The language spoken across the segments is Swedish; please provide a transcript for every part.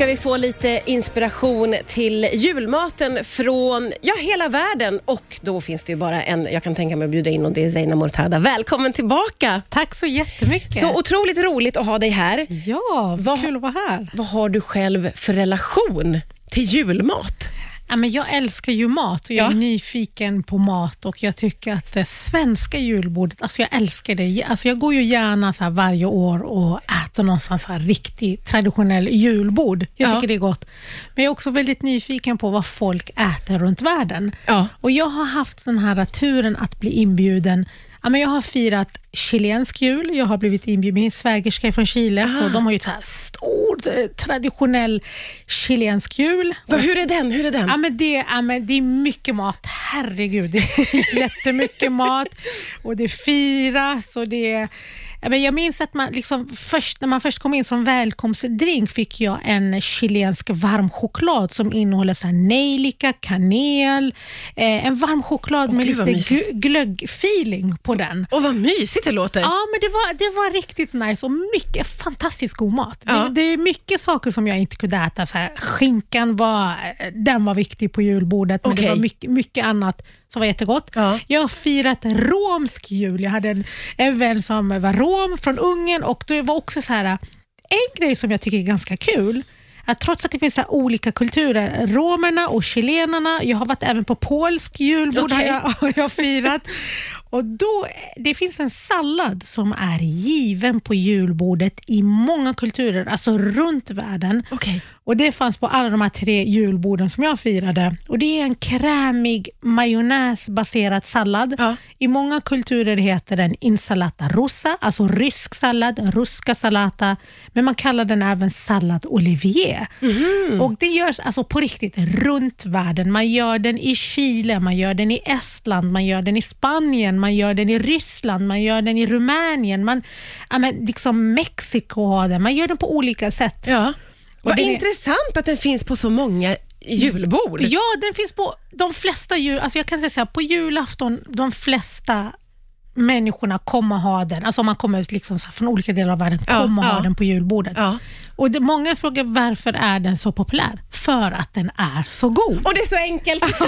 ska vi få lite inspiration till julmaten från ja, hela världen. Och då finns det ju bara en jag kan tänka mig att bjuda in och det är Zeina Mortada. Välkommen tillbaka! Tack så jättemycket. Så otroligt roligt att ha dig här. Ja, Vad- kul att vara här. Vad har du själv för relation till julmat? Ja, men jag älskar ju mat och jag är Ja. nyfiken på mat och jag tycker att det svenska julbordet, alltså jag älskar det. Alltså jag går ju gärna så varje år och äter någonstans så här riktigt traditionell julbord. Jag Ja. tycker det är gott. Men jag är också väldigt nyfiken på vad folk äter runt världen. Ja. Och Jag har haft den här turen att bli inbjuden Ja, men jag har firat chilensk jul. Jag har blivit inbjuden. Min svägerska är från Chile, så de har ju så här stor eh, traditionell chilensk jul. Va, hur är den? Hur är den? Ja, men det, ja, men det är mycket mat. Herregud, det är jättemycket mat och det firas. Och det, ja, men jag minns att man liksom först, när man först kom in som välkomstdrink fick jag en chilensk varm choklad som innehåller så nejlika, kanel, eh, en varm choklad med gud, vad lite glöggfeeling på den. Och vad mysigt det låter. Ja, men det var, det var riktigt nice och mycket fantastiskt god mat. Ja. Det, det är mycket saker som jag inte kunde äta. Så här, skinkan var, den var viktig på julbordet, men det var mycket, mycket annat som var jättegott. Ja. Jag har firat romsk jul. Jag hade en, en vän som var rom från Ungern och det var också så här, en grej som jag tycker är ganska kul att trots att det finns olika kulturer, romerna och chilenarna, jag har varit även på polsk julbord Okej. har, jag, har jag firat. Och då, det finns en sallad som är given på julbordet i många kulturer, alltså runt världen. Okay. Och Det fanns på alla de här tre julborden som jag firade. Och Det är en krämig majonnäsbaserad sallad. Ja. I många kulturer heter den insalata russa, alltså rysk sallad, ruska salata, men man kallar den även sallad olivier. Mhm. Och Det görs alltså på riktigt runt världen. Man gör den i Chile, man gör den i Estland, man gör den i Spanien, man gör den i Ryssland, man gör den i Rumänien, man, ja, men liksom Mexiko har den, man gör den på olika sätt. Ja. Vad är- intressant att den finns på så många julbord. Ja, den finns på de flesta jul... Alltså jag kan säga så här, på julafton, de flesta människorna kommer ha den. Alltså om man kommer ut liksom från olika delar av världen, Ja, kommer ha ja. den på julbordet. Ja. Och det, Många frågar varför är den så populär? För att den är så god. Och det är så enkelt.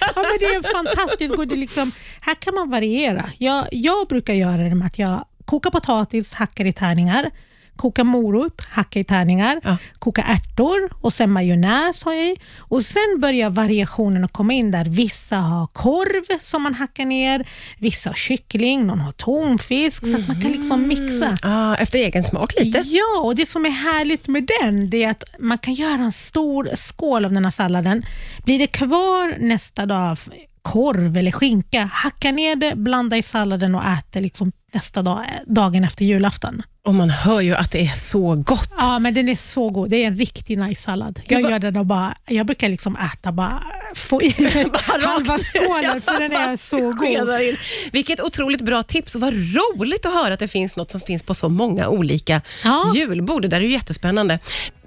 ja, men det är fantastiskt god. Det liksom, här kan man variera. Jag, jag brukar göra det med att jag kokar potatis, hackar i tärningar, kokar morot, hackar i tärningar, Ja. kokar ärtor och sen majonnäs har jag i. Och Sen börjar variationen att komma in där. Vissa har korv som man hackar ner, vissa har kyckling, någon har tonfisk, så att man kan liksom mixa. ah, efter egen smak lite. Ja, och det som är härligt med den det är att man kan göra en stor skål av den här salladen. Blir det kvar nästa dag korv eller skinka, hacka ner det, blanda i salladen och äta liksom nästa dag, dagen efter julafton. Och man hör ju att det är så gott. Ja, men den är så god. Det är en riktig nice sallad. Jag vad- gör den och bara, jag brukar liksom äta bara, få i halva skålen för den är så god. In. Vilket otroligt bra tips och vad roligt att höra att det finns något som finns på så många olika Ja. julbord. Det där är ju jättespännande.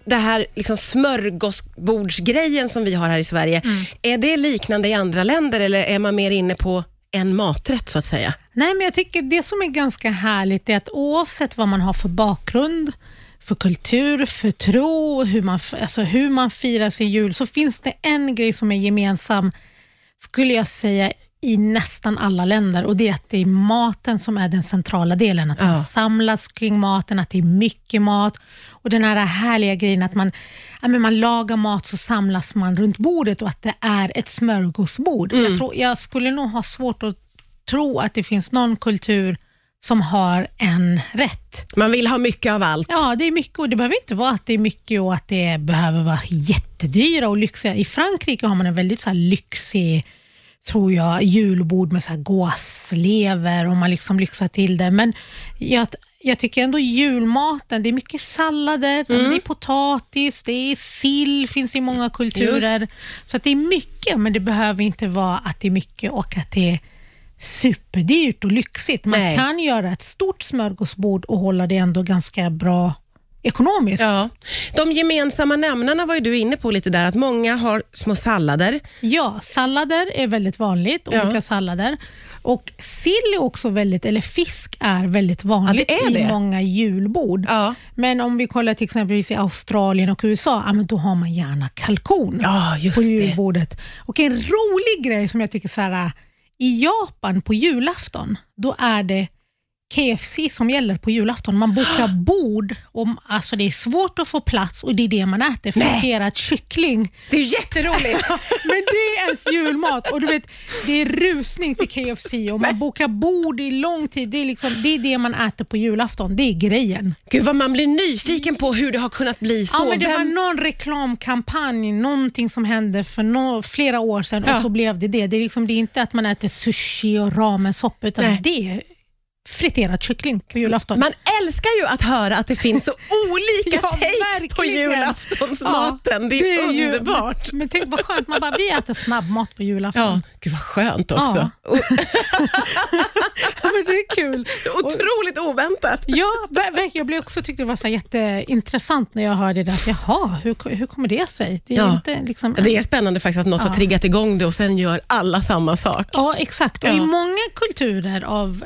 Det här liksom smörgåsbordsgrejen som vi har här i Sverige, Mm. är det liknande i andra länder eller är man mer inne på en maträtt så att säga? Nej, men jag tycker det som är ganska härligt är att oavsett vad man har för bakgrund, för kultur, för tro, hur man, alltså hur man firar sin jul, så finns det en grej som är gemensam, skulle jag säga, i nästan alla länder och det är att det är maten som är den centrala delen. Att man Ja. samlas kring maten, att det är mycket mat och den här härliga grejen att man, ja, men man lagar mat så samlas man runt bordet och att det är ett smörgåsbord. Jag, tror, jag skulle nog ha svårt att tro att det finns någon kultur som har en rätt. Man vill ha mycket av allt. Ja, det är mycket och det behöver inte vara att det är mycket och att det behöver vara jättedyra och lyxiga. I Frankrike har man en väldigt så lyxig tror jag, julbord med så här gåslever och man liksom lyxar till det. Men jag, jag tycker ändå julmaten, det är mycket sallader, det är potatis, det är sill, finns i många kulturer. Så att det är mycket, men det behöver inte vara att det är mycket och att det är superdyrt och lyxigt. Man Nej. kan göra ett stort smörgåsbord och hålla det ändå ganska bra ekonomiskt. Ja. De gemensamma nämnarna var ju du inne på lite där, att många har små sallader. Ja, sallader är väldigt vanligt, Ja. olika sallader. Och sill är också väldigt, eller fisk är väldigt vanligt Ja, det är i det. många julbord. Ja. Men om vi kollar till exempelvis i Australien och USA, ja, då har man gärna kalkon Ja, på det. julbordet. Och en rolig grej som jag tycker så här, i Japan på julafton, då är det KFC som gäller på julafton. Man bokar bord och alltså det är svårt att få plats och det är det man äter. Friterad kyckling. Det är jätteroligt. Men det är ens julmat och du vet, det är rusning till KFC och man bokar bord i lång tid. Det är, liksom, det är det man äter på julafton. Det är grejen. Gud vad man blir nyfiken på hur det har kunnat bli så. Ja, men det var någon reklamkampanj, någonting som hände för nå- flera år sedan Ja. och så blev det det. Det är, liksom, det är inte att man äter sushi och ramensoppa utan Nej. det friterad kyckling på julafton. Man älskar ju att höra att det finns så olika Ja, take på julaftonsmaten. det är, ju- underbart. Men tänk vad skönt, man bara, vi äter snabbmat på julafton. Ja, gud vad skönt också. O- Ja, men det är kul. Otroligt oväntat. Ja, jag blev också tyckte det var så jätteintressant när jag hörde det. Att, jaha, hur, hur kommer det sig? Det är Ja. inte liksom... Det är spännande faktiskt att något har Ja. triggat igång det och sen gör alla samma sak. Ja, exakt. Och Ja. I många kulturer av,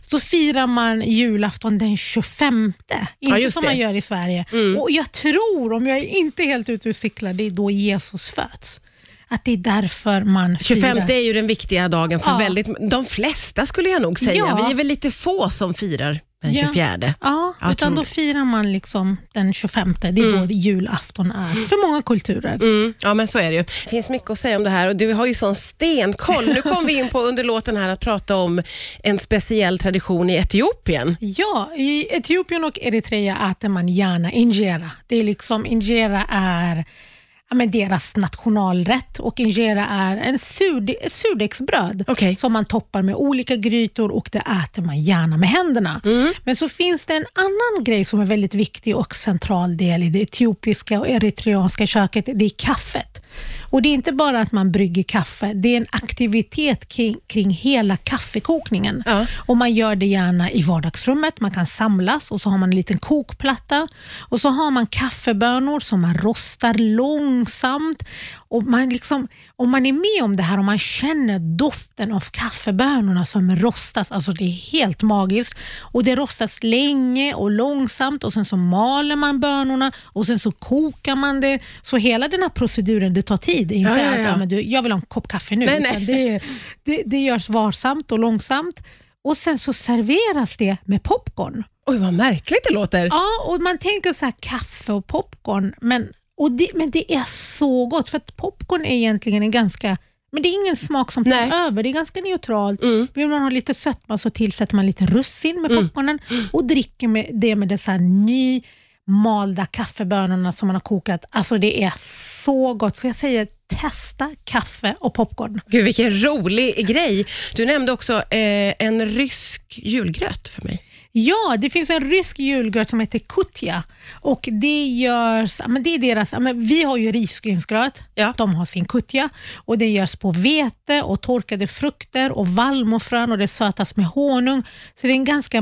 så firar man julafton den 25. Inte just som det. man gör i Sverige. Och Jag tror, om jag är inte helt ute och cyklar, det är då Jesus föds. Att det är därför man 25 firar. är ju den viktiga dagen för Ja. väldigt, de flesta skulle jag nog säga. Ja. Vi är väl lite få som firar den Ja. 24. Ja, Jag utan tror då firar man liksom den 25. Det är då julafton är för många kulturer. Mm, ja, men så är det ju. Det finns mycket att säga om det här och du har ju sån stenkoll. Nu kom vi in på under låten här att prata om en speciell tradition i Etiopien. Ja, i Etiopien och Eritrea äter man gärna injera. Det är liksom, injera är ja, men deras nationalrätt och injera är en surde, surdegsbröd Okej. som man toppar med olika grytor och det äter man gärna med händerna. Men så finns det en annan grej som är väldigt viktig och central del i det etiopiska och eritreanska köket. Det är kaffet. Och Det är inte bara att man brygger kaffe, det är en aktivitet kring, kring hela kaffekokningen. Ja. Och Man gör det gärna i vardagsrummet, man kan samlas och så har man en liten kokplatta och så har man kaffebönor som man rostar långsamt. Och man liksom, om man är med om det här och man känner doften av kaffebönorna som rostas, alltså det är helt magiskt. Och Det rostas länge och långsamt och sen så maler man bönorna och sen så kokar man det. Så hela den här proceduren, det tar tid. Inte Ja, ja, att ja. ja, men jag vill ha en kopp kaffe nu. Nej, nej. Det, det, det görs varsamt och långsamt. Och Sen så serveras det med popcorn. Oj, vad märkligt det låter. Ja, och man tänker så här kaffe och popcorn, men, och det, men det är så gott för att popcorn är egentligen en ganska men det är ingen smak som tar Nej. över. Det är ganska neutralt. Mm. Vill man ha lite sötma så tillsätter man lite russin med popcornen och dricker med det med dessa nymalda kaffebönorna som man har kokat. Alltså det är så gott. Så jag säger testa kaffe och popcorn. Gud, vilken rolig grej. Du nämnde också eh, en rysk julgröt för mig. Ja, det finns en rysk julgröt som heter kutja. Och det görs, men det är deras, men vi har ju risgrynsgröt, Ja. de har sin kutja. Och det görs på vete och torkade frukter och vallmofrön och det sötas med honung. Så det är en ganska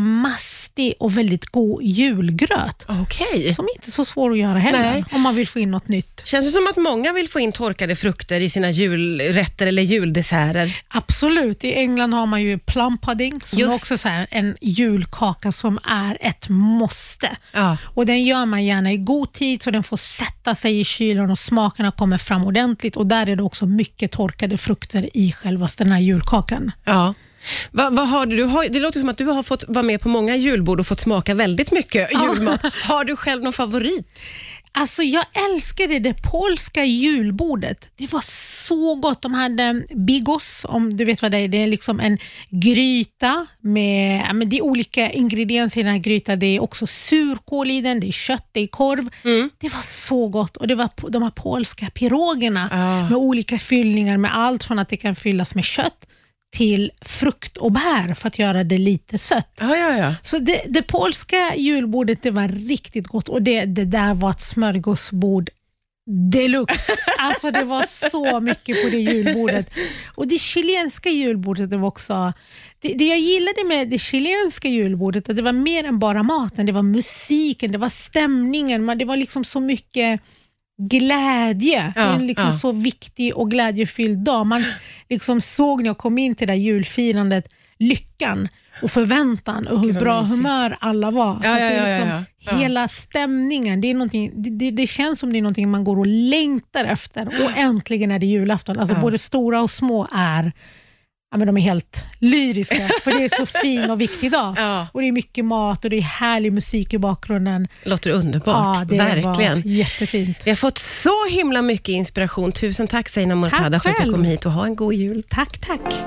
mastig och väldigt god julgröt. Okej. Som inte är så svår att göra heller, Nej. om man vill få in något nytt. Känns det som att många vill få in torkade frukter i sina julrätter eller juldesserter? Absolut. I England har man ju plum pudding som Just. är också så här en julkaka som är ett måste. Ja. Och Den gör man gärna i god tid så den får sätta sig i kylen och smakerna kommer fram ordentligt. Och Där är det också mycket torkade frukter i själva den här julkakan. Ja. Va, vad har du, du har, det låter som att du har fått vara med på många julbord och fått smaka väldigt mycket julmat. Har du själv någon favorit? Alltså Jag älskade det polska julbordet. Det var så gott. De hade bigos, om du vet vad det är. Det är liksom en gryta med men det är olika ingredienser i den här grytan. Det är också surkål i den, det är kött, det är korv. Det var så gott. Och Det var de här polska pirogerna Ah. med olika fyllningar med allt från att det kan fyllas med kött till frukt och bär för att göra det lite sött. Ja, ja, ja. Så det, det polska julbordet det var riktigt gott och det, det där var ett smörgåsbord deluxe. Alltså det var så mycket på det julbordet. Och det chilenska julbordet det var också... Det, det jag gillade med det chilenska julbordet att det var mer än bara maten. Det var musiken, det var stämningen, man- det var liksom så mycket glädje. det är Ja, en liksom ja. så viktig och glädjefylld dag. Man liksom såg när jag kom in till det där julfirandet lyckan och förväntan och hur bra mysigt. humör alla var. Så Ja, att det är liksom. Hela stämningen, det, är det, det, det känns som det är någonting man går och längtar efter och äntligen är det julafton. Alltså. Både stora och små är Ja, men de är helt lyriska, för det är så fin och viktig dag. Ja. Och Det är mycket mat och det är härlig musik i bakgrunden. Låter underbart. Ja, det Verkligen. var jättefint. Vi har fått så himla mycket inspiration. Tusen tack Zeina Mortada för att du kom hit och ha en god jul. Tack, tack.